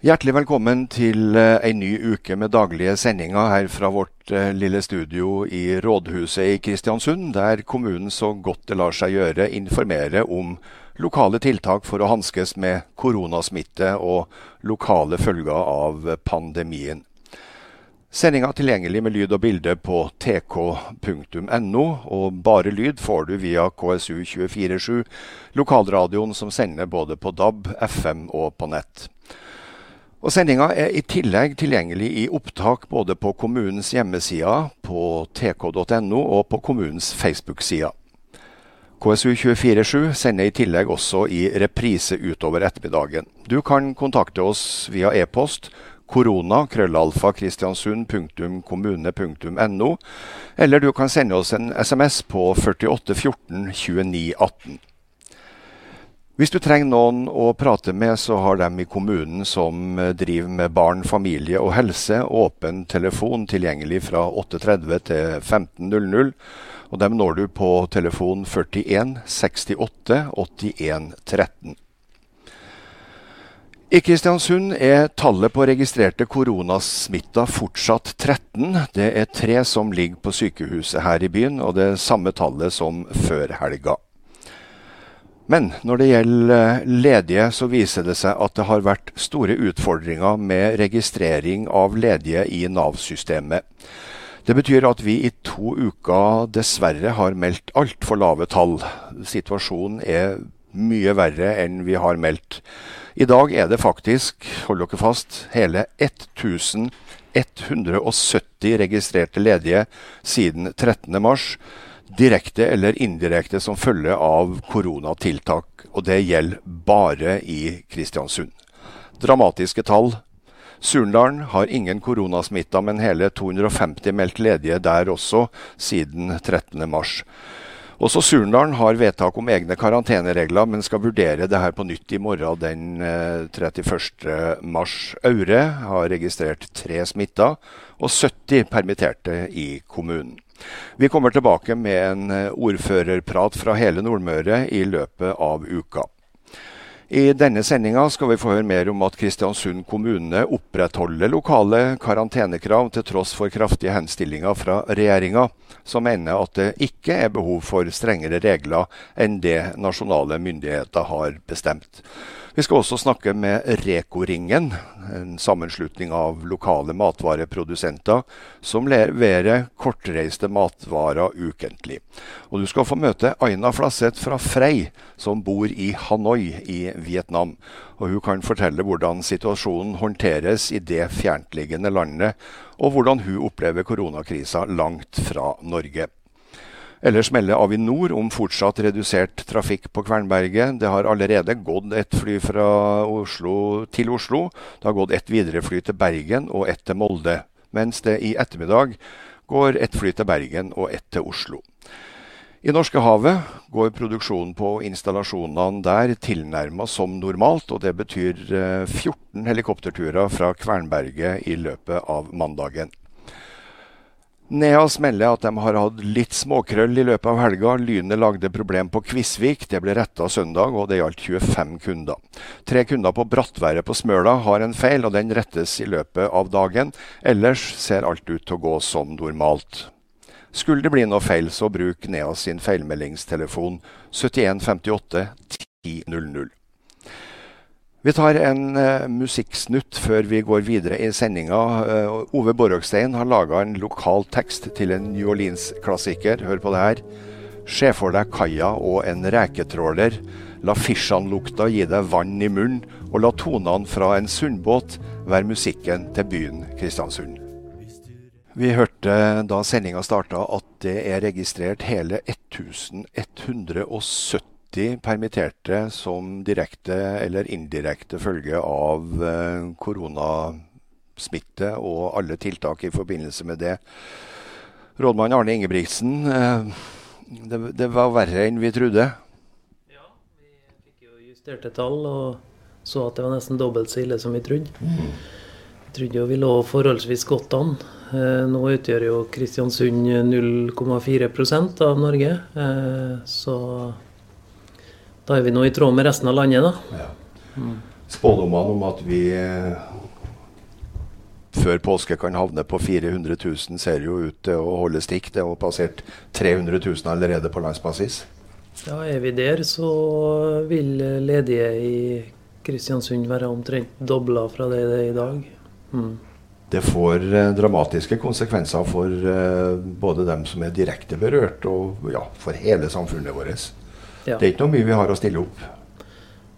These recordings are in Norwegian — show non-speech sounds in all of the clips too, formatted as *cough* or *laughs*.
Hjertelig velkommen til en ei ny uke med daglige sendinger her fra vårt uh, lille studio i Rådhuset i Kristiansund, der kommunen så godt det lar seg gjøre informerer om lokale tiltak for å hanskes med koronasmitte og lokale følger av pandemien. Sendinga er tilgjengelig med lyd og bilde på tk.no, og bare lyd får du via KSU247, lokalradioen som sender både på DAB, FM og på nett. Og Sendinga er i tillegg tilgjengelig i opptak både på kommunens hjemmesider, på tk.no og på kommunens Facebook-sider. KSU247 sender i tillegg også i reprise utover ettermiddagen. Du kan kontakte oss via e-post korona krøllalfa kristiansund.kommune.no, eller du kan sende oss en SMS på 4814 2918. Hvis du trenger noen å prate med, så har de i kommunen som eh, driver med barn, familie og helse, åpen telefon tilgjengelig fra 8.30 til 15.00. Og dem når du på telefon 41 68 81 13. I Kristiansund er tallet på registrerte koronasmitta fortsatt 13. Det er tre som ligger på sykehuset her i byen, og det er samme tallet som før helga. Men når det gjelder eh, ledige, så viser det seg at det har vært store utfordringer med registrering av ledige i Nav-systemet. Det betyr at vi i to uker dessverre har meldt altfor lave tall. Situasjonen er mye verre enn vi har meldt. I dag er det faktisk, hold dere fast, hele 1170 registrerte ledige siden 13.3 direkte eller indirekte som følge av koronatiltak. Og det gjelder bare i Kristiansund. Dramatiske tall. Surndalen har ingen koronasmitta, men hele 250 meldt ledige der også siden 13.3. Også Surndalen har vedtak om egne karanteneregler, men skal vurdere det her på nytt i morgen den 31.3. Eh, Aure har registrert tre smitta og 70 permitterte i kommunen. Vi kommer tilbake med en eh, ordførerprat fra hele Nordmøre i løpet av uka. I denne sendinga skal vi få høre mer om at Kristiansund kommune opprettholder lokale karantenekrav til tross for kraftige henstillinger fra regjeringa, som mener at det ikke er behov for strengere regler enn det nasjonale myndigheter har bestemt. Vi skal også snakke med Reko-ringen, en sammenslutning av lokale matvareprodusenter som leverer kortreiste matvarer ukentlig. Og du skal få møte Aina Flasseth fra Frei, som bor i Hanoi i Vietnam. Og hun kan fortelle hvordan situasjonen håndteres i det fjerntliggende landet, og hvordan hun opplever koronakrisa langt fra Norge. Ellers melder Avinor om fortsatt redusert trafikk på Kvernberget. Det har allerede gått et fly fra Oslo til Oslo. Det har gått et viderefly til Bergen og ett til Molde. Mens det i ettermiddag går et fly til Bergen og ett til Oslo. I Norskehavet går produksjonen på installasjonene der tilnærma som normalt, og det betyr 14 eh, helikopterturer fra Kvernberget i løpet av mandagen. Neas melder at de har hatt litt småkrøll i løpet av helga. Lynet lagde problem på Kvisvik. Det ble retta søndag, og det gjaldt 25 kunder. Tre kunder på Brattværet på Smøla har en feil, og den rettes i løpet av dagen. Ellers ser alt ut til å gå som normalt. Skulle det bli noe feil, så bruk Nea sin feilmeldingstelefon 7158 1000. Vi tar en uh, musikksnutt før vi går videre i sendinga. Uh, Ove Borrokstein har laga en lokal tekst til en New Orleans-klassiker. Hør på det her. Se for deg kaia og en reketråler. La fisjan-lukta gi deg vann i munnen, og la tonene fra en sundbåt være musikken til byen Kristiansund. Vi hørte da sendinga starta at det er registrert hele 1170 90 permitterte som direkte eller indirekte følge av eh, koronasmitte og alle tiltak i forbindelse med det. Rådmann Arne Ingebrigtsen, eh, det, det var verre enn vi trodde? Ja, vi fikk jo justerte tall og så at det var nesten dobbelt så ille som vi trodde. Mm. Vi trodde jo vi lå forholdsvis godt an. Eh, nå utgjør jo Kristiansund 0,4% av Norge. Så da er vi nå i tråd med resten av landet, da. Ja. Mm. Spådommene om at vi eh, før påske kan havne på 400 000, ser jo ut til å holde stikk. Det har passert 300 000 allerede på landsbasis. Ja, er vi der, så vil ledige i Kristiansund være omtrent dobla fra det det er i dag. Mm. Det får eh, dramatiske konsekvenser for eh, både dem som er direkte berørt, og ja, for hele samfunnet vårt. Ja. Det er ikke noe mye vi har å stille opp.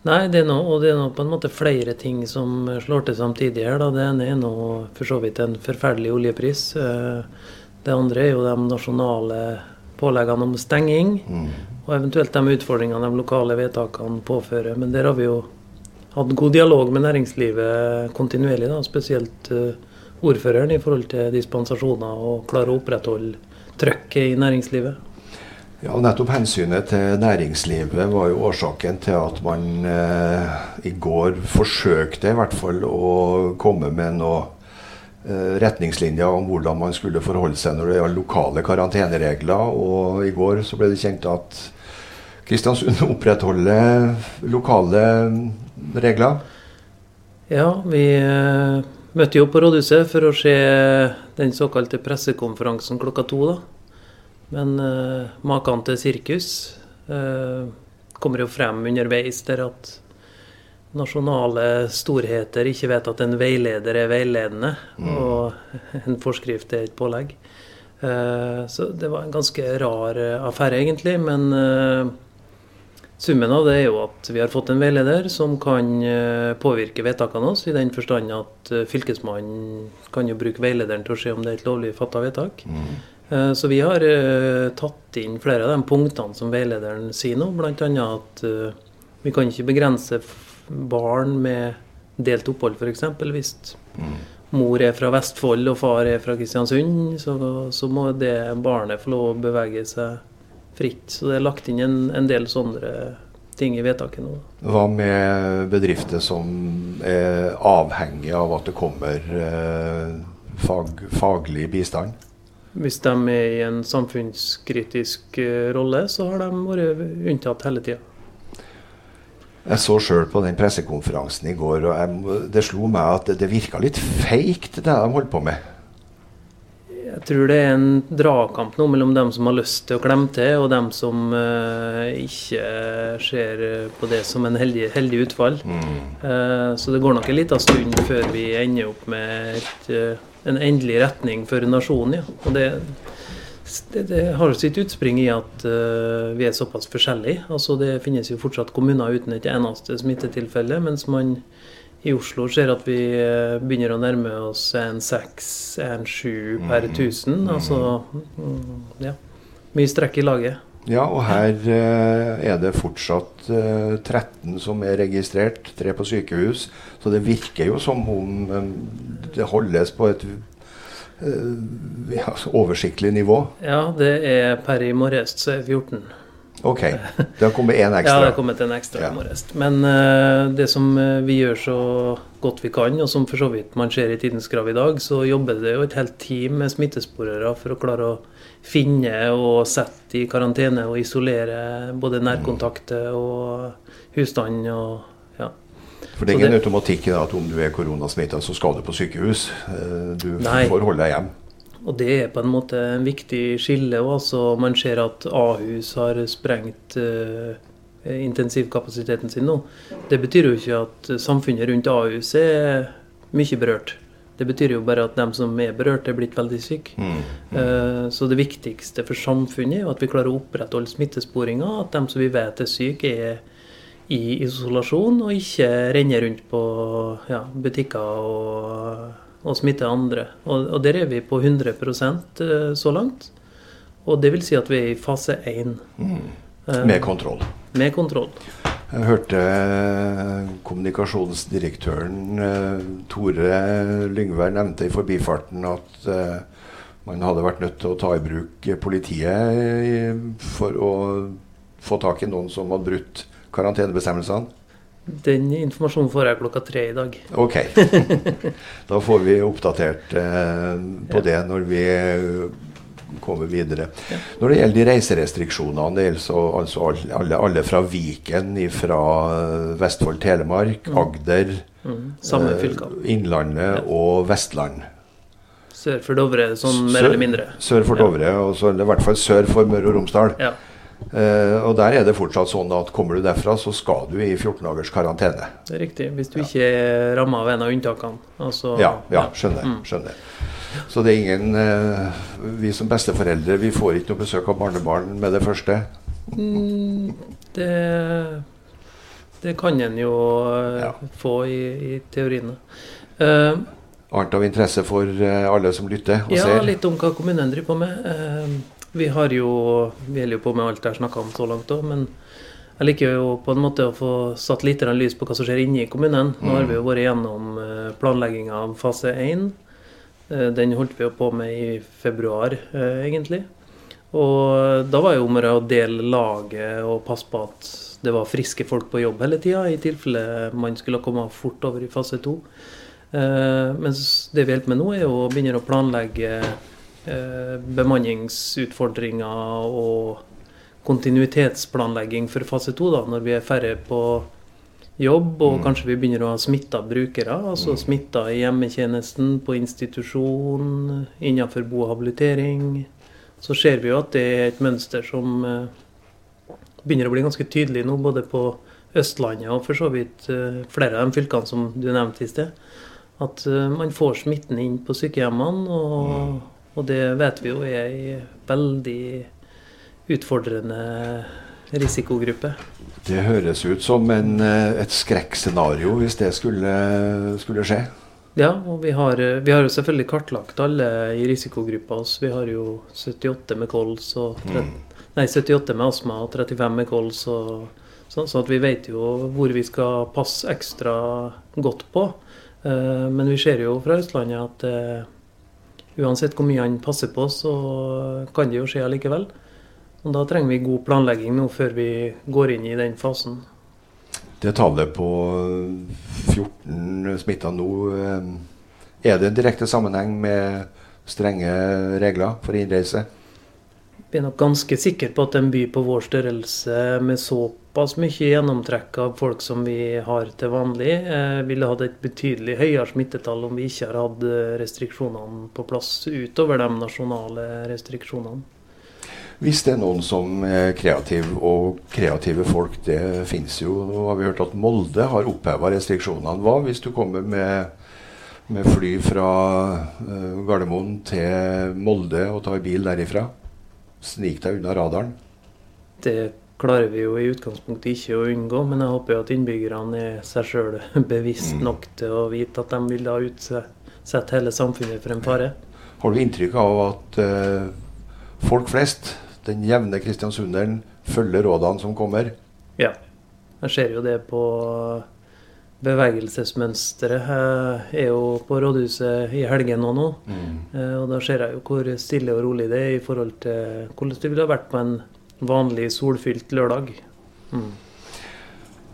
Nei, det er noe, og det er noe på en måte flere ting som slår til samtidig her. Da. Det ene er nå for så vidt en forferdelig oljepris. Eh, det andre er jo de nasjonale påleggene om stenging. Mm. Og eventuelt de utfordringene de lokale vedtakene påfører. Men der har vi jo hatt god dialog med næringslivet kontinuerlig, da, spesielt uh, ordføreren i forhold til dispensasjoner og klare å opprettholde trøkket i næringslivet. Ja, nettopp hensynet til næringslivet var jo årsaken til at man eh, i går forsøkte i hvert fall å komme med noen eh, retningslinjer om hvordan man skulle forholde seg når det gjaldt lokale karanteneregler. Og i går så ble det kjent at Kristiansund *laughs* opprettholder lokale regler. Ja, vi eh, møtte jo på rådhuset for å se den såkalte pressekonferansen klokka to. da. Men uh, maken til sirkus uh, kommer jo frem underveis der at nasjonale storheter ikke vet at en veileder er veiledende, mm. og *laughs* en forskrift er et pålegg. Uh, så det var en ganske rar affære, egentlig. Men uh, summen av det er jo at vi har fått en veileder som kan påvirke vedtakene oss, i den forstand at Fylkesmannen kan jo bruke veilederen til å se om det er et lovlig fatta vedtak. Mm. Eh, så vi har eh, tatt inn flere av de punktene som veilederen sier nå, bl.a. at eh, vi kan ikke begrense barn med delt opphold, f.eks. Hvis mm. mor er fra Vestfold og far er fra Kristiansund, så, så, må det barnet få lov å bevege seg fritt. Så det er lagt inn en, en del sånne ting i vedtaket nå. Hva med bedrifter som er avhengige av at det kommer eh, fag, faglig bistand? Hvis de er i en samfunnskritisk eh, rolle, så har de vært unntatt hele tida. Jeg så sjøl på den pressekonferansen i går, og jeg, det slo meg at det, det virka litt feigt, det de holdt på med. Jeg tror det er en dragkamp nå mellom dem som har lyst til å klemme til, og dem som uh, ikke ser på det som en heldig, heldig utfall. Mm. Uh, så det går nok en liten stund før vi ender opp med et uh, en endelig retning for nasjonen. Ja. Og det, det, det har sitt utspring i at uh, vi er såpass forskjellige. Altså Det finnes jo fortsatt kommuner uten et eneste smittetilfelle, mens man i Oslo ser at vi uh, begynner å nærme oss en seks, en sju per mm. tusen. Altså mm, ja, mye strekk i laget. Ja, og her eh, er det fortsatt 13 som er registrert, tre på sykehus. Så det virker jo som om eh, det holdes på et uh, ja, oversiktlig nivå. Ja, det er per i morges så er 14. Ok. Det har kommet én *laughs* ekstra? ja, det har kommet en ekstra ja. i morges. Men uh, det som vi gjør så godt vi kan, og som for så vidt man ser i Tidens Krav i dag, så jobber det jo et helt team med smittesporere for å klare å finne og sette i karantene og isolere både nærkontakter og husstand og for det er ingen automatikk i at om du er koronasmitta, så skal du på sykehus. Eh, du Nei. får holde deg hjemme. Og det er på en måte en viktig skille. Også. Man ser at Ahus har sprengt uh, intensivkapasiteten sin nå. Det betyr jo ikke at samfunnet rundt Ahus er mye berørt. Det betyr jo bare at de som er berørt, er blitt veldig syke. Mm, mm. Uh, så det viktigste for samfunnet er at vi klarer å opprettholde smittesporinga. At de som vi vet er syke, er i isolasjon, og ikke renner rundt på ja, butikker og, og, smitter andre. Og, og, der er vi på 100 eh, så langt. Og det vil si at vi er i fase 1. Mm. Eh, med kontroll. Med kontroll. Jeg hørte eh, kommunikasjonsdirektøren Tore Lyngvær nevnte i forbifarten at man hadde vært nødt til å ta i bruk politiet for å få tak i noen som hadde brutt karantenebestemmelsene? Den informasjonen får jeg klokka tre i dag. Ok. *laughs* Da får vi oppdatert eh, på ja. det når vi kommer videre. Ja. Når det gjelder de reiserestriksjonene, det gjelder så, altså alle, alle, fra Viken, fra Vestfold, Telemark, mm. Agder, mm. eh, Innlandet ja. og Vestland. Sør for Dovre, sånn mer Sør- eller mindre. Sør for. Dovre, og så, i hvert fall sør for Møre og Romsdal. Ja. Eh, og der er det fortsatt sånn at kommer du derfra, så skal du i 14 dagers karantene. Det er riktig. Hvis du ikke er ramma av en av unntakene. Altså, Ja, ja, skjønner. Mm. skjønner. Så det er ingen uh, Vi som besteforeldre vi får ikke noe besøk av barnebarn med det første. Mm, det, det kan en jo uh, Ja. få i, i teoriene. Annet av interesse for alle som lytter og ja, ser. litt om hva kommunen driver på med. Vi har jo Vi holder jo på med alt jeg har snakka om så langt òg, men jeg liker jo på en måte å få satt litt lys på hva som skjer inne i kommunen. Nå har vi jo vært gjennom eh, planlegginga av fase 1. Eh, Den holdt vi jo på med i februar, eh, egentlig. Og da var jo om å å dele laget og passe på at det var friske folk på jobb hele tida, i tilfelle man skulle komme fort over i fase 2. Eh, mens det vi holder på med nå, er jo å begynne å planlegge bemanningsutfordringer og kontinuitetsplanlegging for fase 2, når vi er færre på jobb, og kanskje vi begynner å ha smitta brukere. Altså smitta i hjemmetjenesten, på institusjon, innenfor bo og habilitering. Så ser vi jo at det er et mønster som eh, begynner å bli ganske tydelig nå, både på Østlandet og for så vidt eh, flere av de fylkene som du nevnte i sted. At eh, man får smitten inn på sykehjemmene, og, og det vet vi jo er ei veldig utfordrende risikogruppe. Det høres ut som en, eh, et skrekkscenario hvis det skulle, skulle skje. Ja, og vi har, vi har jo selvfølgelig kartlagt alle i risikogruppa oss. Vi har jo 78 med kols og 30, nei, 78 med astma og 35 med kols. Og, så, så vi vet jo hvor vi skal passe ekstra godt på. Eh, men vi ser jo fra Østlandet at eh, uansett hvor mye han passer på, så kan det jo skje likevel. Og da trenger vi god planlegging nå før vi går inn i den fasen. Det tallet på 14 smitta nå, eh, er det en direkte sammenheng med strenge regler for innreise? Vi er nok ganske sikre på at en by på vår størrelse med såpass mye gjennomtrekk av folk som vi har til vanlig, eh, ville hatt et betydelig høyere smittetall om vi ikke har hatt eh, restriksjonene på plass utover de nasjonale restriksjonene. Hvis det er noen som er kreative, og kreative folk, det finnes jo. Nå har vi hørt at Molde har oppheva restriksjonene. Hva hvis du kommer med, med fly fra eh, Gardermoen til Molde og tar bil derifra? Snik deg unna radaren. Det klarer vi jo i utgangspunktet ikke å unngå, men jeg håper jo at innbyggerne er seg sjøl *laughs* bevisst nok til å vite at de vil da utsette hele samfunnet for en fare. Har du inntrykk av at uh, folk flest, den jevne kristiansunderen, følger rådene som kommer? Ja. Jeg ser jo det på bevegelsesmønsteret. Er jo på rådhuset i helgen nå, nå. Eh, og da ser jeg jo hvor stille og rolig det er i forhold til hvordan det ville ha vært på en vanlig solfylt lørdag. Mm.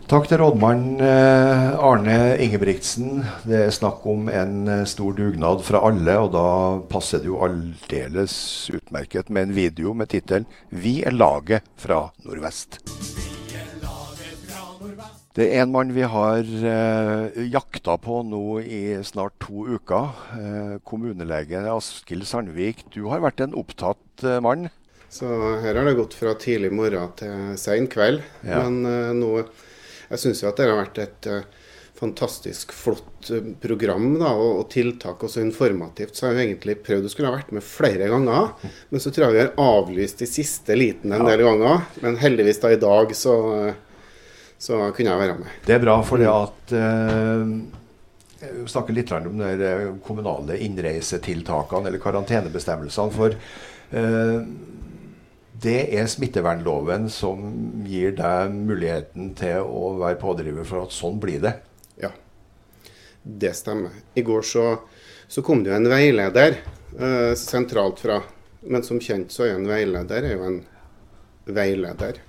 Takk til rådmann eh, Arne Ingebrigtsen. Det er snakk om en eh, stor dugnad fra alle, og da passer det jo aldeles utmerket med en video med tittelen 'Vi er laget fra Nordvest'. Det er en mann vi har eh, jakta på nå i snart to uker. Eh, kommunelege Askild Sandvik, du har vært en opptatt eh, mann. Så her har det gått fra tidlig morgen til sein kveld. Ja. Men eh, nå Jeg syns jo at det har vært et eh, fantastisk flott eh, program da, og, og tiltak, og så informativt. Så jeg har jeg egentlig prøvd å skulle ha vært med flere ganger. Men så tror jeg vi har avlyst i siste liten en del ganger. Men heldigvis da i dag så, så kunne jeg være med. Det er bra, for det at eh, Vi snakker litt om de eh, kommunale innreisetiltakene eller karantenebestemmelsene. For eh, det er smittevernloven som gir deg muligheten til å være pådriver for at sånn blir det. Det stemmer. I går så, så kom det jo en veileder eh, sentralt fra. Men som kjent så er en veileder er jo en veileder,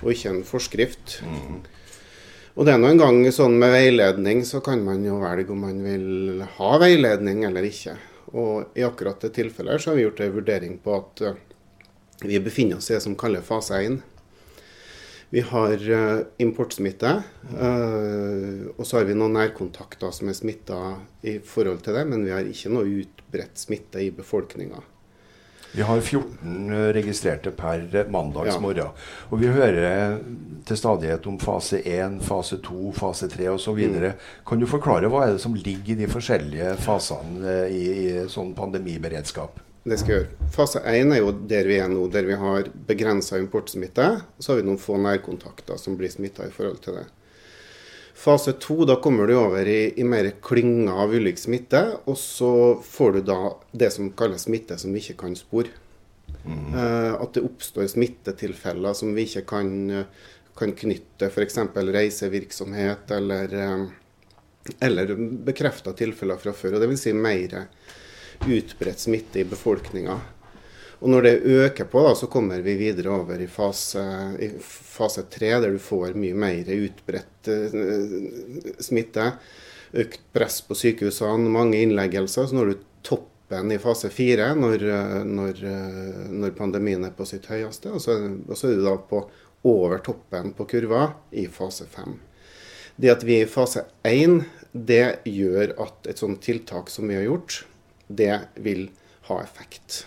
og ikke en forskrift. Og det er nå en gang sånn med veiledning, så kan man jo velge om man vil ha veiledning eller ikke. Og i akkurat det tilfellet så har vi gjort en vurdering på at eh, vi befinner oss i det som kalles fase 1. Vi har uh, importsmitte. Uh, og så har vi noen nærkontakter som er smitta i forhold til det, men vi har ikke noe utbredt smitte i befolkninga. Vi har 14 registrerte per mandagsmorgen. Ja. Og vi hører til stadighet om fase 1, fase 2, fase 3 osv. Mm. Kan du forklare hva er det som ligger i de forskjellige fasene i, i sånn pandemiberedskap? Det skal jeg gjøre. Fase 1 er jo der vi er nå, der vi har begrensa importsmitte. Og så har vi noen få nærkontakter som blir smitta i forhold til det. Fase 2, da kommer du over i, i mer klynger av ulik smitte. Og så får du da det som kalles smitte som vi ikke kan spore. Mm. Uh, at det oppstår smittetilfeller som vi ikke kan, kan knytte f.eks. reisevirksomhet eller, uh, eller bekrefta tilfeller fra før. og Dvs. Si mer utbredt smitte i befolkninga. Og når det øker på, da, så kommer vi videre over i fase, i fase 3, der du får mye mer utbredt uh, smitte. Økt press på sykehusene, mange innleggelser. Så når du toppen i fase 4, når, når, når, pandemien er på sitt høyeste, og så, og så er du da på over toppen på kurva i fase 5. Det at vi er i fase 1, det gjør at et sånt tiltak som vi har gjort, det vil ha effekt.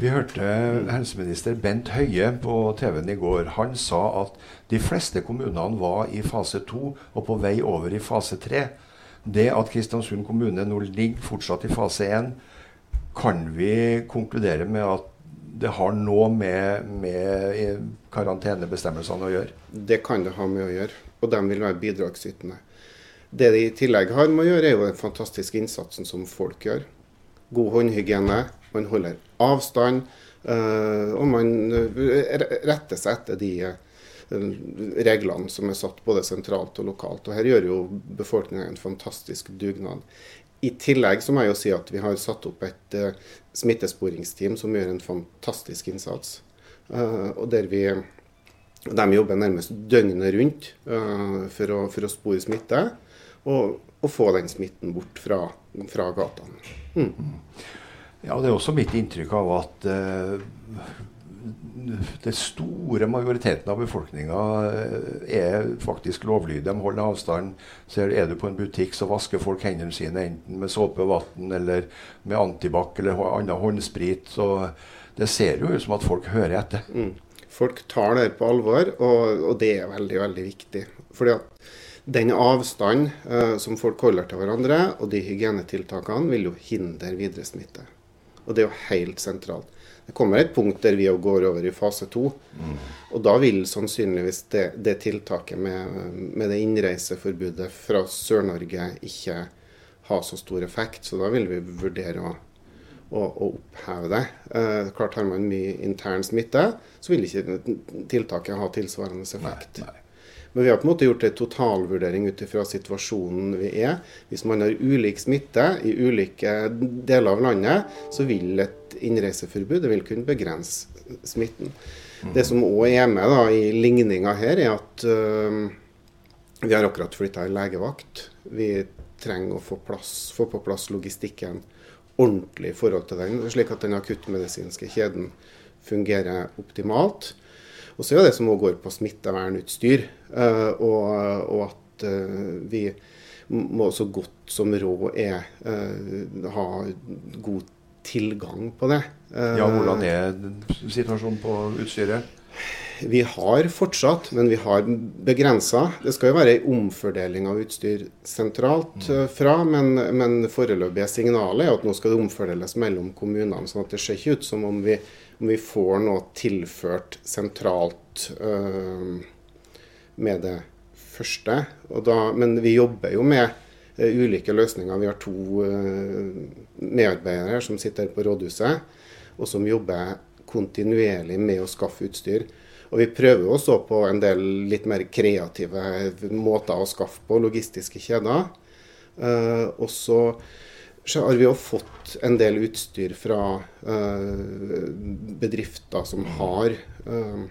Vi hørte helseminister Bent Høie på TV-en i går. Han sa at de fleste kommunene var i fase 2 og på vei over i fase 3. Det at Kristiansund kommune nå ligger fortsatt i fase 1, kan vi konkludere med at det har noe med, med karantenebestemmelsene å gjøre? Det kan det ha med å gjøre, og de vil være bidragsytende. Det de i tillegg har med å gjøre, er jo den fantastiske innsatsen som folk gjør god håndhygiene, man holder avstand, uh, og man eh, retter seg etter de uh, reglene som er satt både sentralt og lokalt. Og Her gjør jo befolkninga en fantastisk dugnad. I tillegg så må jeg jo si at vi har satt opp et smittesporingsteam som gjør en fantastisk innsats. og der vi De jobber nærmest døgnet rundt for å, for, å, spore smitte. Og, og få den smitten bort fra, fra gatene. Mm. Ja, Det er også mitt inntrykk av at uh, den store majoriteten av befolkninga uh, er faktisk lovlydige. De holder avstand. Ser, er du på en butikk, så vasker folk hendene sine enten med såpe og vann eller med antibac eller annen håndsprit. Så det ser jo ut som at folk hører etter. Mm. Folk tar det på alvor, og, og det er veldig, veldig viktig. Fordi at den avstanden uh, som folk holder til hverandre, og de hygienetiltakene, vil jo hindre videre smitte. Og det er jo helt sentralt. Det kommer et punkt der vi går over i fase to. Mm. Og da vil sannsynligvis det, det tiltaket med, med, det innreiseforbudet fra Sør-Norge ikke ha så stor effekt. Så da vil vi vurdere å, å, å oppheve det. Eh, klart Har man mye intern smitte, så vil ikke tiltaket ha tilsvarende effekt. Nei, nei. Men vi har på en måte gjort en totalvurdering ut ifra situasjonen vi er. Hvis man har ulik smitte i ulike deler av landet, så vil et innreiseforbud vil kunne begrense smitten. Mm. Det som òg er med da, i ligninga her, er at øh, vi har akkurat flytta en legevakt. Vi trenger å få, plass, få, på plass logistikken ordentlig i forhold til den, slik at den akuttmedisinske kjeden fungerer optimalt. Og så er det som òg går på smittevernutstyr, eh, og, og at eh, vi må så godt som råd er eh, ha god tilgang på det. Ja, Hvordan er situasjonen på utstyret? Vi har fortsatt, men vi har begrensa. Det skal jo være en omfordeling av utstyr sentralt mm. fra, men, men foreløpige signalet er at nå skal det omfordeles mellom kommunene. sånn at det ser ikke ut som om vi om vi får noe tilført sentralt øh, med det første. Da, men vi jobber jo med øh, ulike løsninger. Vi har to øh, medarbeidere som sitter på rådhuset, og som jobber kontinuerlig med å skaffe utstyr. Og vi prøver også på en del litt mer kreative måter å skaffe på, logistiske kjeder. Uh, og så så har vi jo fått en del utstyr fra uh, bedrifter som har uh,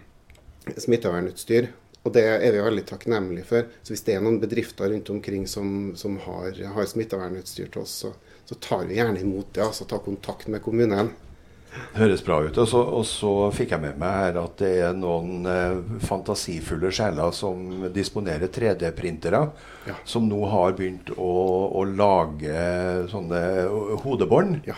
smittevernutstyr. Og det er vi veldig takknemlige for. Så hvis det er noen bedrifter rundt omkring som, som har, har, smittevernutstyr til oss, så, så, tar vi gjerne imot det. Altså ta kontakt med kommunen. Det høres bra ut. Og så, og så, fikk jeg med meg her at det er noen eh, fantasifulle sjeler som disponerer 3D-printere, ja. som nå har begynt å, å lage sånne hodebånd. Ja,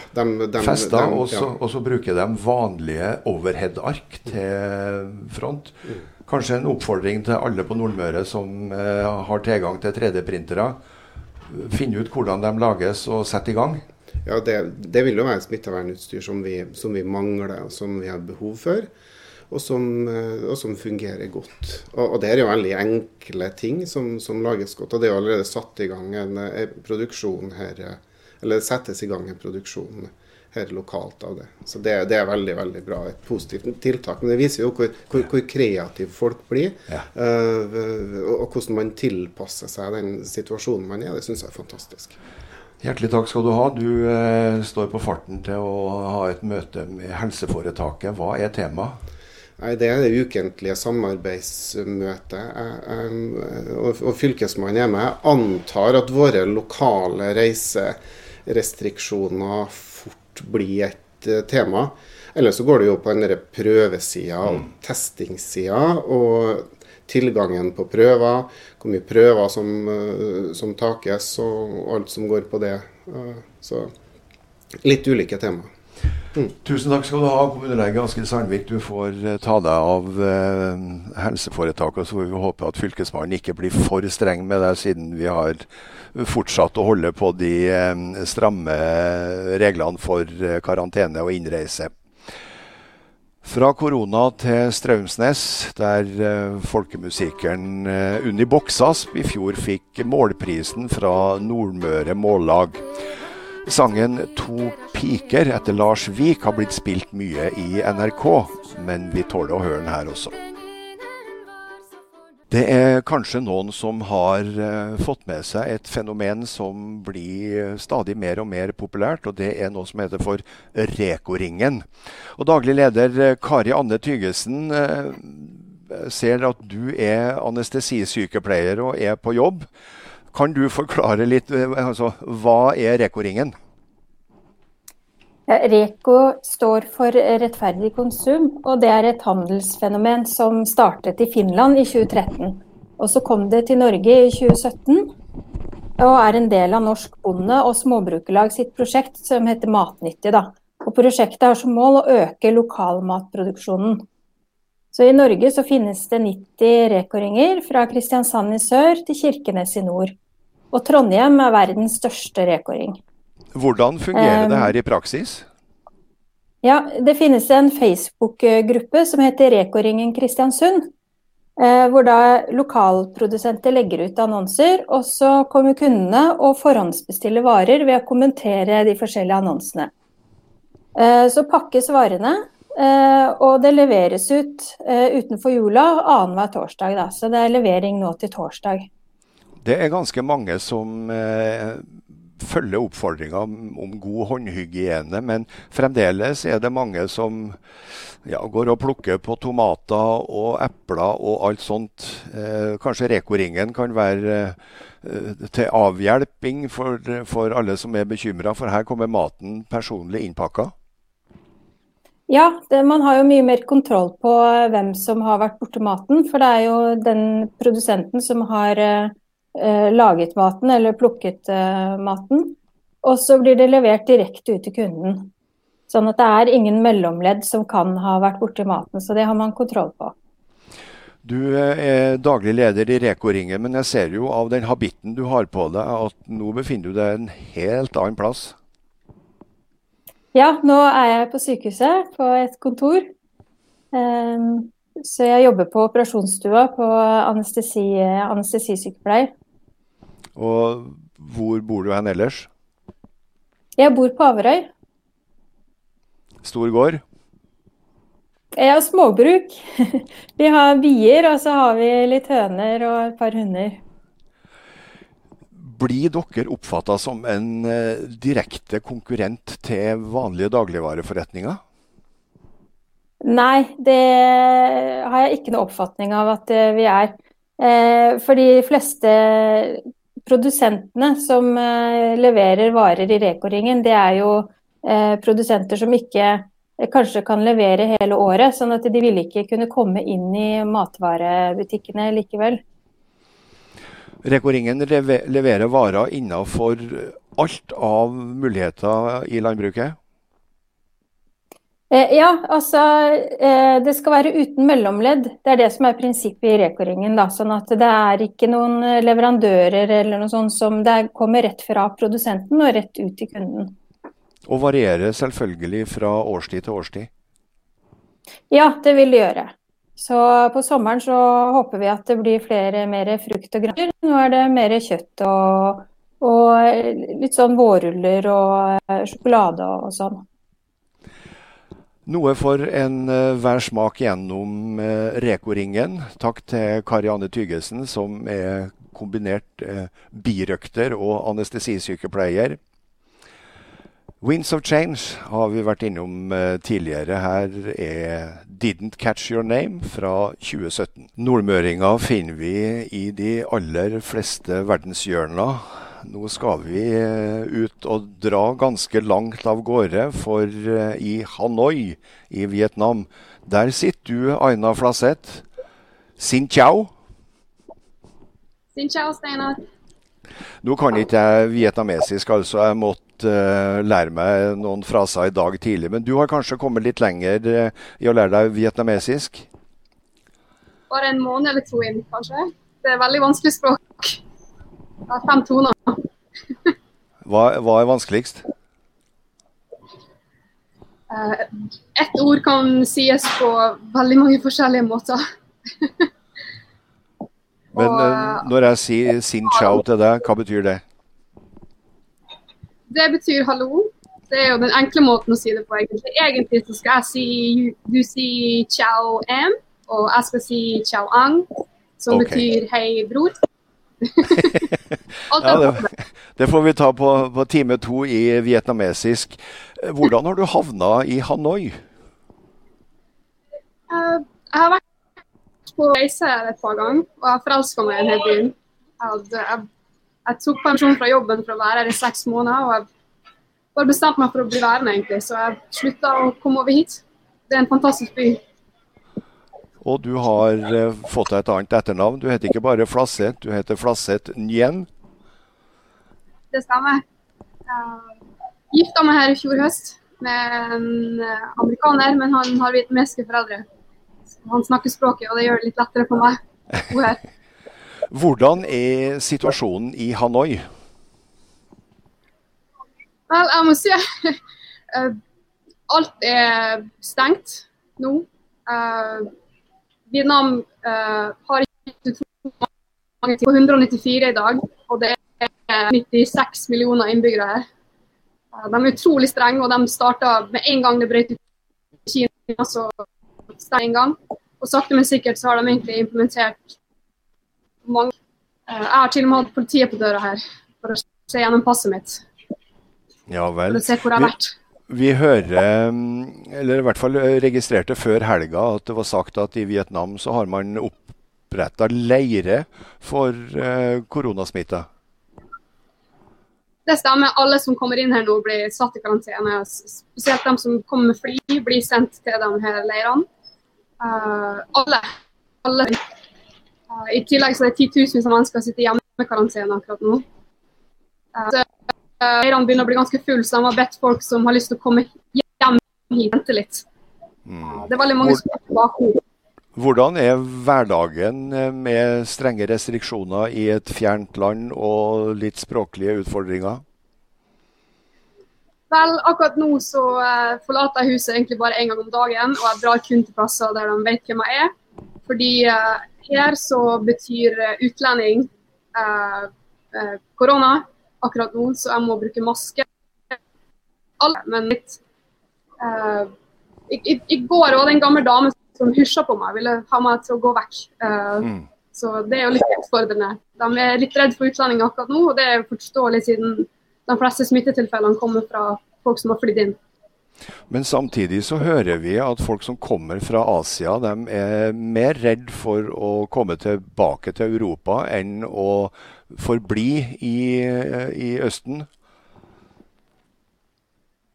Festa, og, så, og så bruker de vanlige overhead-ark til front. Mm. Kanskje en oppfordring til alle på Nordmøre som eh, har tilgang til 3D-printere. Finne ut hvordan de lages, og sette i gang. Ja, det, det, vil jo være smittevernutstyr som vi, som vi, mangler, og som vi har behov for. Og som, eh, og som fungerer godt. Og, og, det er jo veldig enkle ting som, som, lages godt. Og det er jo allerede satt i gang en, eh, produksjon her, eller eller settes i gang en produksjon her lokalt av det. Så det, det, er veldig veldig bra. Et positivt tiltak. Men det viser jo hvor, hvor, hvor kreative folk blir. Ja. Uh, og, og hvordan man tilpasser seg den situasjonen man er. Det syns jeg er fantastisk. Hjertelig takk skal du ha. Du eh, står på farten til å ha et møte med helseforetaket. Hva er temaet? Nei, Det er det ukentlige samarbeidsmøtet. Og, og Fylkesmannen er med. Jeg antar at våre lokale reiserestriksjoner fort blir et uh, tema. Eller så går det jo på den prøvesida og mm. testingssida. Og tilgangen på prøver, hvor mye prøver som, eh, som takes og alt som går på det. Så litt ulike temaer. Mm. Tusen takk skal du ha, kommunelege Askild Sandvik. Du får uh, ta deg av eh, helseforetaket. Så får vi håpe at Fylkesmannen ikke blir for streng med deg, siden vi har fortsatt å holde på de eh, stramme reglene for karantene og innreise. Fra korona til Straumsnes, der uh, folkemusikeren uh, Unni Boksasp i fjor fikk målprisen fra Nordmøre Mållag. Sangen 'To piker' etter Lars Vik har blitt spilt mye i NRK, men vi tåler å høre den her også. Det er kanskje noen som har uh, fått med seg et fenomen som blir stadig mer og mer populært, og det er noe som heter for Reko-ringen. Og Daglig leder uh, Kari Anne Tygesen ser at du er anestesisykepleier og er på jobb. Kan du forklare litt altså, hva er Reko-ringen? Reko står for rettferdig konsum, og det er et handelsfenomen som startet i Finland i 2013. Og så kom det til Norge i 2017, og er en del av Norsk Bonde- og Småbrukerlag sitt prosjekt som heter Matnyttig. Da. Og prosjektet har som mål å øke lokalmatproduksjonen. Så I Norge så finnes det 90 rekoringer fra Kristiansand i sør til Kirkenes i nord. Og Trondheim er verdens største rekoring. Hvordan fungerer det her i praksis? Ja, Det finnes en Facebook-gruppe som heter Reko-ringen Kristiansund. Eh, hvor da lokalprodusenter legger ut annonser, og så kommer kundene og forhåndsbestiller varer ved å kommentere de forskjellige annonsene. Eh, så pakkes varene, eh, og det leveres ut utenfor jula annenhver torsdag. Da. Så det er levering nå til torsdag. Det er ganske mange som følger oppfordringa om god håndhygiene, men fremdeles er det mange som ja, går og plukker på tomater og epler og alt sånt. Eh, kanskje Reko-ringen kan være eh, til avhjelping for, for alle som er bekymra, for her kommer maten personlig innpakka? Ja, det, man har jo mye mer kontroll på hvem som har vært borte maten. For det er jo den produsenten som har eh, eh, laget maten eller plukket eh, maten. Og så blir det levert direkte ut til kunden. Sånn at det er ingen mellomledd som kan ha vært borti maten. Så det har man kontroll på. Du eh, er daglig leder i Reko-ringen, men jeg ser jo av den habitten du har på deg, at nå befinner du deg en helt annen plass? Ja, nå er jeg på sykehuset, på et kontor. Um, så jeg jobber på operasjonsstua på anestesi, anestesisykepleier. Og hvor bor du hen ellers? Jeg bor på Averøy. Stor gård? Jeg har småbruk. *laughs* Vi har bier, og så har vi litt høner og et par hunder. Blir dere oppfatta som en eh, direkte konkurrent til vanlige dagligvareforretninger? Nei, det har jeg ikke noe oppfatning av at eh, vi er. Eh, for de fleste produsentene som eh, leverer varer i Reko-ringen, det er jo eh, produsenter som ikke kanskje kan levere hele året. Sånn at de ville ikke kunne komme inn i matvarebutikkene likevel. Reko-ringen leverer varer innenfor alt av muligheter i landbruket? Eh, ja, altså eh, det skal være uten mellomledd. Det er det som er prinsippet i Reko-ringen. Sånn at det er ikke noen leverandører eller noe sånt som det kommer rett fra produsenten og rett ut til kunden. Og varierer selvfølgelig fra årstid til årstid? Ja, det vil det gjøre. Så på sommeren så håper vi at det blir flere mer frukt og grønt. Nå er det mer kjøtt og, og litt sånn vårruller og eh, sjokolade og sånn. Noe for enhver uh, smak gjennom uh, Reko-ringen. Takk til Karianne Tygesen, som er kombinert uh, birøkter og anestesisykepleier. Winds of Change har vi vært innom tidligere. Her er Didn't Catch Your Name fra 2017. Nordmøringa finner vi i de aller fleste verdenshjørner nå skal vi eh, ut og dra ganske langt av gårde, for eh, i Hanoi i Vietnam, der sitter du, Aina Flaseth. Sin chao. Sin chao, Steinar. Nå kan ikke jeg vietnamesisk, altså. Jeg måtte uh, lære meg noen fraser i dag tidlig. Men du har kanskje kommet litt lenger uh, i å lære deg vietnamesisk? Bare en måned eller to inn, kanskje. Det er veldig vanskelig språk. Fem toner. hva, hva, er vanskeligst? Uh, ett ord kan sies på veldig mange forskjellige måter. *laughs* Men uh, når jeg sier sin chao til deg, hva betyr det? Det betyr hallo. Det er jo den enkle måten å si det på. Egentlig, egentlig så skal jeg si du sier ciao em, og jeg skal si ciao ang, som okay. betyr hei, bror. *laughs* ja, det, *laughs* det, får vi ta på, på, time to i vietnamesisk. Hvordan har du havna i Hanoi? Uh, jeg har vært på reise et par ganger, og jeg forelska meg i denne byen. Jeg, jeg, jeg, tok pensjon fra jobben for å være her i seks måneder, og jeg bare bestemte meg for å bli værende, egentlig. Så jeg slutta å komme over hit. Det er en fantastisk by. Og du har uh, fått deg et annet etternavn. Du heter ikke bare Flasseth, du heter Flasseth Nguyen. Det stemmer. Uh, gifta meg her i fjor høst med en uh, amerikaner, men han har vietnamesiske foreldre. Han snakker språket, og det gjør det litt lettere for meg. å bo her. *laughs* Hvordan er situasjonen i Hanoi? Vel, jeg må si uh, *laughs* alt er stengt nå. Uh, Vietnam uh, har ikke mange på 194 i dag, og det er 96 millioner innbyggere her. De er utrolig strenge, og de starta med en gang det brøt ut i Kina, så en gang. Og sakte, men sikkert så har de egentlig implementert mange uh, Jeg har til og med hatt politiet på døra her for å se gjennom passet mitt. Ja vel. For å se hvor jeg har vært. Vi hører, mm, eller i hvert fall eh, registrerte før helga, at det var sagt at i Vietnam så har man oppretta leire for eh, koronasmitta. Det stemmer. Alle som kommer inn her nå blir satt i karantene. Spesielt de som kommer med fly, blir sendt til de her leirene. Uh, alle. alle. Uh, I tillegg så er det titusenvis av mennesker som sitter hjemme med karantene akkurat nå. Uh, leirene begynner å bli ganske fulle, så de har bedt folk som har lyst til å komme hjem hit, vente litt. Mm. Det er veldig mange som er tilbake. Hvordan er hverdagen eh, med strenge restriksjoner i et fjernt land og litt språklige utfordringer? Vel, akkurat nå så uh, forlater jeg huset egentlig bare én gang om dagen, og jeg drar kun til plasser der de vet hvem jeg er. Fordi uh, her så betyr utlending korona korona akkurat nå, så jeg må bruke maske. Men litt eh, i, i, i, går var det en gammel dame som hysja på meg, ville ha meg til å gå vekk. Uh, mm. Så det er jo litt utfordrende. De er litt redd for utlendinger akkurat nå, og det er forståelig siden de fleste smittetilfellene kommer fra folk som har flydd inn. Men samtidig så hører vi at folk som kommer fra Asia, de er mer redd for å komme tilbake til Europa enn å forbli i, i Østen?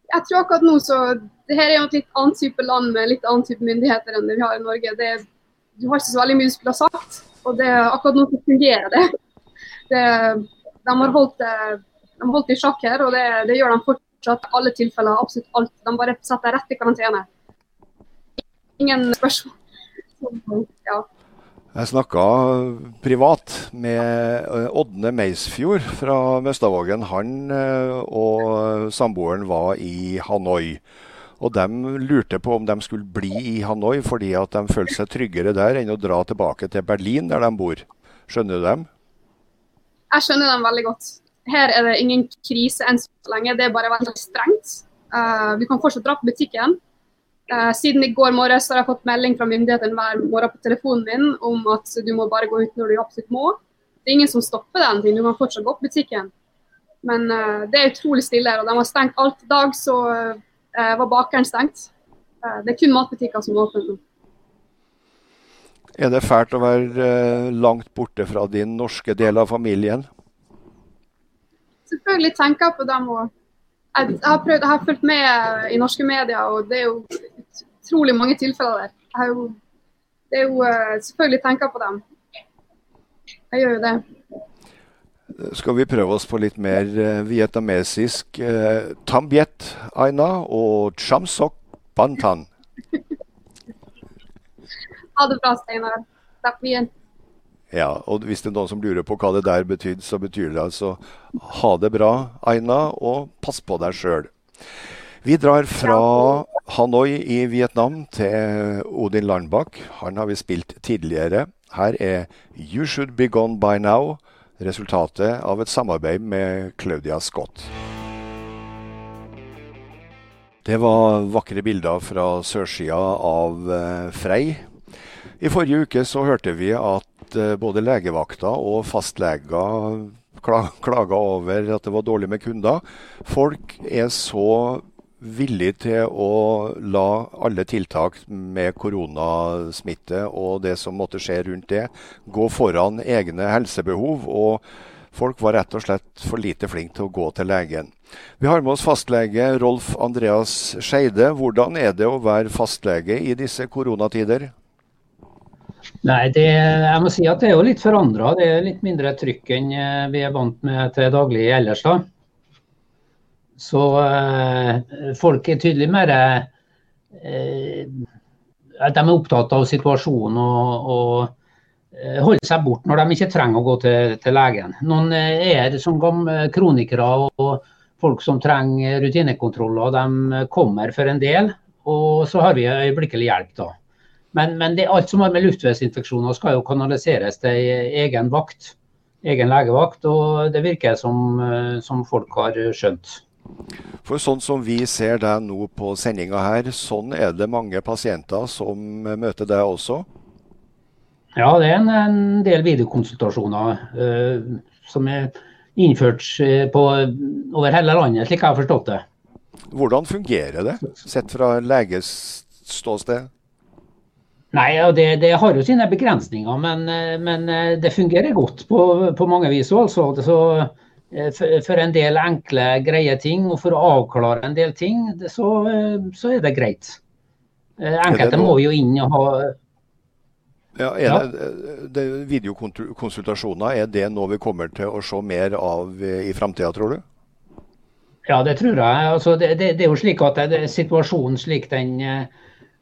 Jeg tror akkurat nå så det her er jo et litt annet type land med litt annen type myndigheter enn det vi har i Norge. Det, du har ikke så veldig mye du skulle ha sagt, og det, akkurat nå så fungerer det. *laughs* det de har holdt det i sjakk her, og det, det gjør de fortsatt i alle tilfeller. Absolutt alt. De bare setter rett i karantene. Ingen spørsmål. Ja. Jeg snakka privat med Ådne Meisfjord fra Møstavågen. Han og samboeren var i Hanoi. Og de lurte på om de skulle bli i Hanoi fordi at de følte seg tryggere der enn å dra tilbake til Berlin, der de bor. Skjønner du dem? Jeg skjønner dem veldig godt. Her er det ingen krise enn så lenge, det er bare veldig strengt. Uh, vi kan fortsatt dra på butikken. Uh, siden i går morges har jeg fått melding fra myndighetene hver morgen på telefonen min om at du må bare gå ut når du absolutt må. Det er ingen som stopper den ting, du kan fortsatt gå på butikken. Men uh, det er utrolig stille her, og de har stengt alt i dag, så var bakeren stengt. Det er kun matbutikker som er åpne nå. Er det fælt å være langt borte fra din norske del av familien? Selvfølgelig tenker jeg på dem. og jeg har, prøvd, jeg har fulgt med i norske medier, og det er jo utrolig mange tilfeller der. Jeg jo, det er jo Selvfølgelig tenker jeg på dem. Jeg gjør jo det. Skal vi prøve oss på litt mer vietnamesisk? Tambiet aina og chamsok bantan. ha det bra, Steinar. Takk igjen. Ja, og hvis det er noen som lurer på hva det der betydde, så betyr det altså ha det bra, Aina, og pass på deg sjøl. Vi drar fra Hanoi i Vietnam til Odin Landbakk. Han har vi spilt tidligere. Her er You Should Be Gone By Now, resultatet av et samarbeid med Claudia Scott. Det var vakre bilder fra sørsida av Frei. I forrige uke så hørte vi at både legevakta og fastleger klaga over at det var dårlig med kunder. Folk er så villige til å la alle tiltak med koronasmitte og det som måtte skje rundt det, gå foran egne helsebehov. og Folk var rett og slett for lite flinke til å gå til legen. Vi har med oss fastlege Rolf Andreas Skeide. Hvordan er det å være fastlege i disse koronatider? Nei, det, jeg må si at det er jo litt forandra. Det er litt mindre trykk enn vi er vant med til daglig ellers. da. Så eh, folk er tydelig mer eh, at de er opptatt av situasjonen og, og holder seg bort når de ikke trenger å gå til, til legen. Noen er som gamle kronikere og folk som trenger rutinekontroller. De kommer for en del, og så har vi øyeblikkelig hjelp da. Men, men alt som har med luftveisinfeksjoner skal jo kanaliseres til egen vakt, egen legevakt. Og det virker som, som folk har skjønt. For sånn som vi ser deg nå på sendinga her, sånn er det mange pasienter som møter deg også? Ja, det er en, en del videokonsultasjoner uh, som er innført på, over hele landet, slik jeg har forstått det. Hvordan fungerer det, sett fra leges ståsted? Nei, det, det, har jo sine begrensninger, men, men det fungerer godt på, på mange vis. Altså. Så, for, for, en del enkle, greie ting, og for å avklare en del ting, så, så er det greit. Enkelte må jo inn og ha ja, er det, det, Videokonsultasjoner, er det noe vi kommer til å se mer av i framtida, tror du? Ja, det tror jeg. Altså, det, det, er jo slik at situasjonen slik den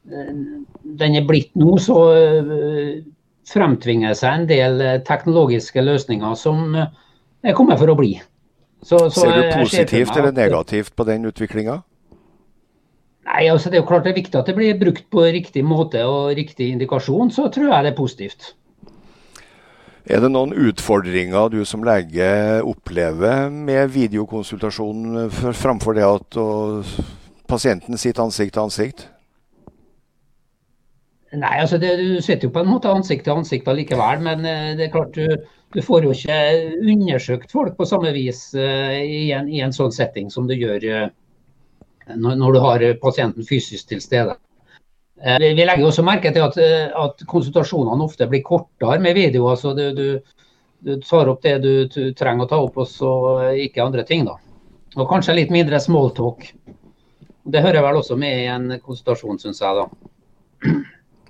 den er blitt nå, så fremtvinger seg en del teknologiske løsninger som er kommet for å bli. Så, så ser du positivt eller negativt på den utviklinga? Nei, altså Det er jo klart det er viktig at det blir brukt på riktig måte og riktig indikasjon. Så tror jeg det er positivt. Er det noen utfordringer du som lege opplever med videokonsultasjon framfor det at pasienten sitter ansikt til ansikt? Nei, altså det, Du sitter jo på en måte ansikt til ansikt likevel, men det er klart du, du, får jo ikke undersøkt folk på samme vis uh, i, en, i, en, sånn setting som du gjør uh, når, når, du har pasienten fysisk til stede. Vi, vi, legger også merke til at, at, konsultasjonene ofte blir kortere med video. altså du, du, du tar opp det du, trenger å ta opp, og så ikke andre ting. da. Og kanskje litt mindre smalltalk. Det hører vel også med i en konsultasjon, syns jeg. da.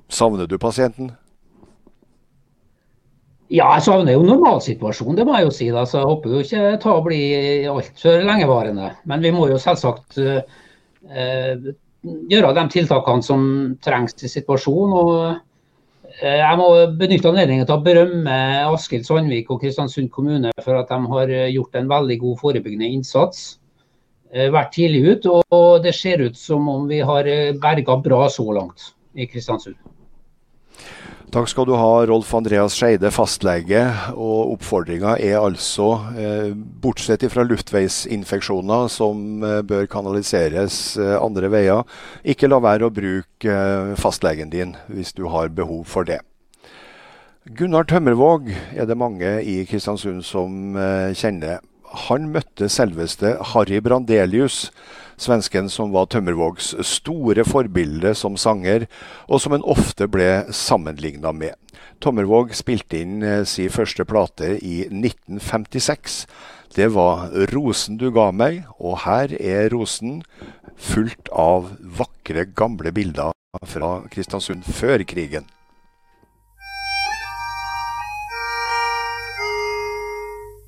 Savner du pasienten? Ja, jeg savner jo normalsituasjonen, det må jeg jo si. da, så Jeg håper jo ikke ta og bli altfor lengevarende. Men vi må jo selvsagt eh, gjøre de tiltakene som trengs til situasjonen. og eh, Jeg må benytte anledningen til å berømme Askild Sandvik og Kristiansund kommune for at de har gjort en veldig god forebyggende innsats. Eh, vært tidlig ut, og det ser ut som om vi har berga bra så langt i Kristiansund. Takk skal du ha, Rolf Andreas Skeide, fastlege. Og oppfordringa er altså, eh, bortsett fra luftveisinfeksjoner som eh, bør kanaliseres eh, andre veier, ikke la være å bruke fastlegen din hvis du har behov for det. Gunnar Tømmervåg er det mange i Kristiansund som kjenner. Han møtte selveste Harry Brandelius svensken som var Tømmervågs store forbilde som sanger, og som en ofte ble sammenligna med. Tømmervåg spilte inn eh, sin første plate i 1956. Det var 'Rosen du ga meg', og her er rosen fullt av vakre, gamle bilder fra Kristiansund før krigen.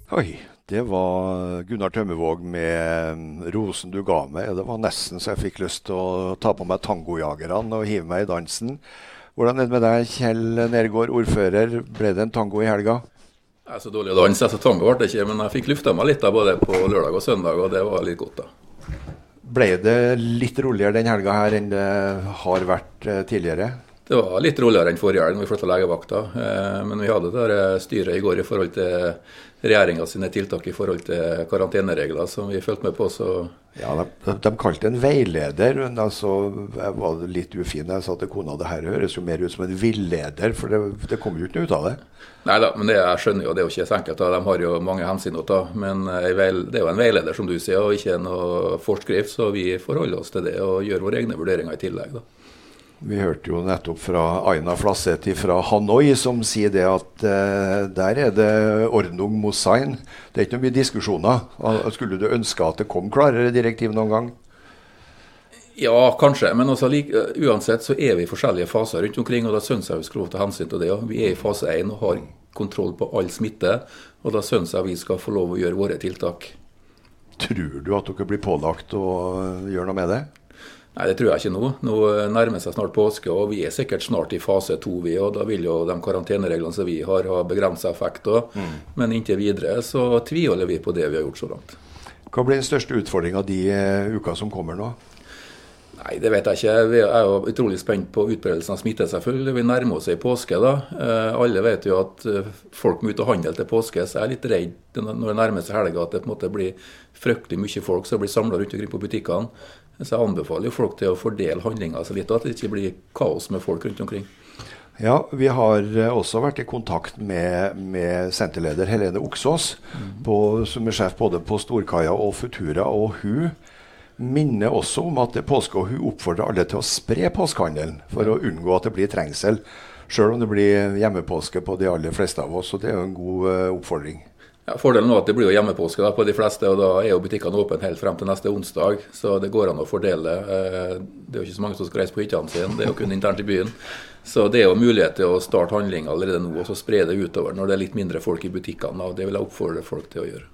Oi. Det var Gunnar Tømmevåg med 'Rosen du ga meg'. Det var nesten så jeg fikk lyst til å ta på meg tangojagerne og hive meg i dansen. Hvordan er det med deg, Kjell Nergård, ordfører? Ble det en tango i helga? Jeg er så dårlig å danse, så tango ble det ikke. Men jeg fikk lufta meg litt da, både på lørdag og søndag, og det var litt godt, da. Ble det litt roligere den helga her enn det har vært eh, tidligere? Det var litt roligere enn forrige helg når vi flytta legevakta. Eh, men vi hadde det styret i går i forhold til regjeringa sine tiltak i forhold til karanteneregler som vi fulgte med på. så... Ja, de, de kalte det en veileder. men altså, Jeg var litt ufin. Jeg sa til kona det her høres jo mer ut som en villeder, for det, det kommer jo ikke noe ut av det. Nei da, men det, jeg skjønner jo, det er jo ikke så enkelt. De har jo mange hensyn å ta. Men det er jo en veileder, som du sier, og ikke noe forskrift. Så vi forholder oss til det og gjør våre egne vurderinger i tillegg. da. Vi hørte jo nettopp fra Aina Flasseti fra Hanoi, som sier det at eh, der er det ordnung mosain. Det er ikke mye diskusjoner. Skulle du ønske at det kom klarere direktiv noen gang? Ja, kanskje. Men også, like, uansett så er vi i forskjellige faser rundt omkring. og Da syns jeg vi skal lov til hensyn til det. Vi er i fase 1 og har kontroll på all smitte. Og da syns jeg vi skal få lov å gjøre våre tiltak. Tror du at dere blir pålagt å gjøre noe med det? Nei, Det tror jeg ikke nå. Nå nærmer seg snart påske, og vi er sikkert snart i fase to. Vi, og Da vil jo de karantenereglene som vi har, ha begrensa effekt. Mm. Men inntil videre så tviholder vi på det vi har gjort så langt. Hva blir den største utfordringa de uh, uka som kommer nå? Nei, Det vet jeg ikke. Vi er jo utrolig spent på utbredelsen av smitte. selvfølgelig. Vi nærmer oss ei påske. da. Eh, alle vet jo at eh, folk må ut og handle til påske. Så jeg er litt redd når det nærmer seg helga at det på en måte blir fryktelig mye folk som blir samla rundt omkring på butikkene. Så jeg anbefaler folk til å fordele handlinga så litt, at det ikke blir kaos med folk rundt omkring. Ja, Vi har eh, også vært i kontakt med, med senterleder Helene Oksås, mm. på, som er sjef både på Storkaia og Futura. og Hun minner også om at det er påske, og hun oppfordrer alle til å spre påskehandelen for å unngå at det blir trengsel. Sjøl om det blir hjemmepåske på de aller fleste av oss. og Det er jo en god uh, oppfordring. Ja, Fordelen er at det blir jo hjemmepåske da, på de fleste, og da er jo butikkene åpne helt frem til neste onsdag. Så det går an å fordele. Eh, det er jo ikke så mange som skal reise på hyttene sine, det er jo kun internt i byen. Så det er jo mulighet til å starte handling allerede nå og så spre det utover når det er litt mindre folk i butikkene. og Det vil jeg oppfordre folk til å gjøre.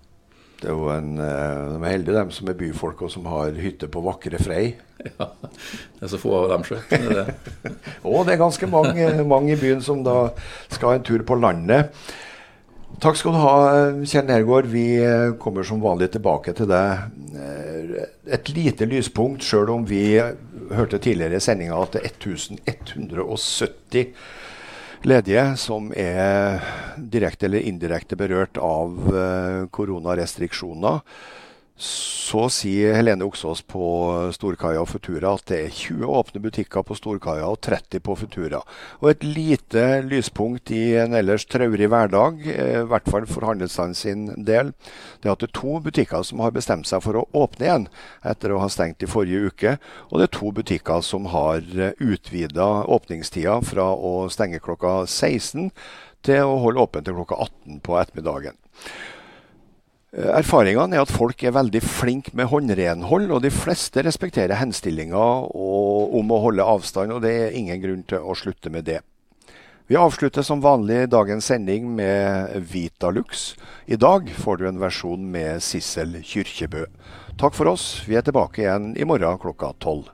Det er jo en, eh, De er heldige, de som er byfolk og som har hytte på vakre Frei. *laughs* Ja, det er så få av dem, sjø. Og *laughs* det er ganske mange, mange i byen som da skal en tur på landet. Takk skal du ha, Kjell Nergård. Vi eh, kommer som vanlig tilbake til deg. Eh, et lite lyspunkt, sjøl om vi hørte tidligere i sendinga at det er 1170 ledige som er direkte eller indirekte berørt av eh, koronarestriksjoner. Så sier Helene Oksås på Storkaia og Futura at det er 20 åpne butikker på Storkaia og 30 på Futura. Og et lite lyspunkt i en ellers traurig hverdag, eh, i hvert fall for handelsstanden sin del, det er at det er to butikker som har bestemt seg for å åpne igjen etter å ha stengt i forrige uke. Og det er to butikker som har eh, utvida åpningstida fra å stenge klokka 16 til å holde åpent til klokka 18 på ettermiddagen. Erfaringene er at folk er veldig flinke med håndrenhold, og de fleste respekterer henstillinga om å holde avstand, og det er ingen grunn til å slutte med det. Vi avslutter som vanlig dagens sending med Vitalux. I dag får du en versjon med Sissel Kyrkjebø. Takk for oss. Vi er tilbake igjen i morgen klokka tolv.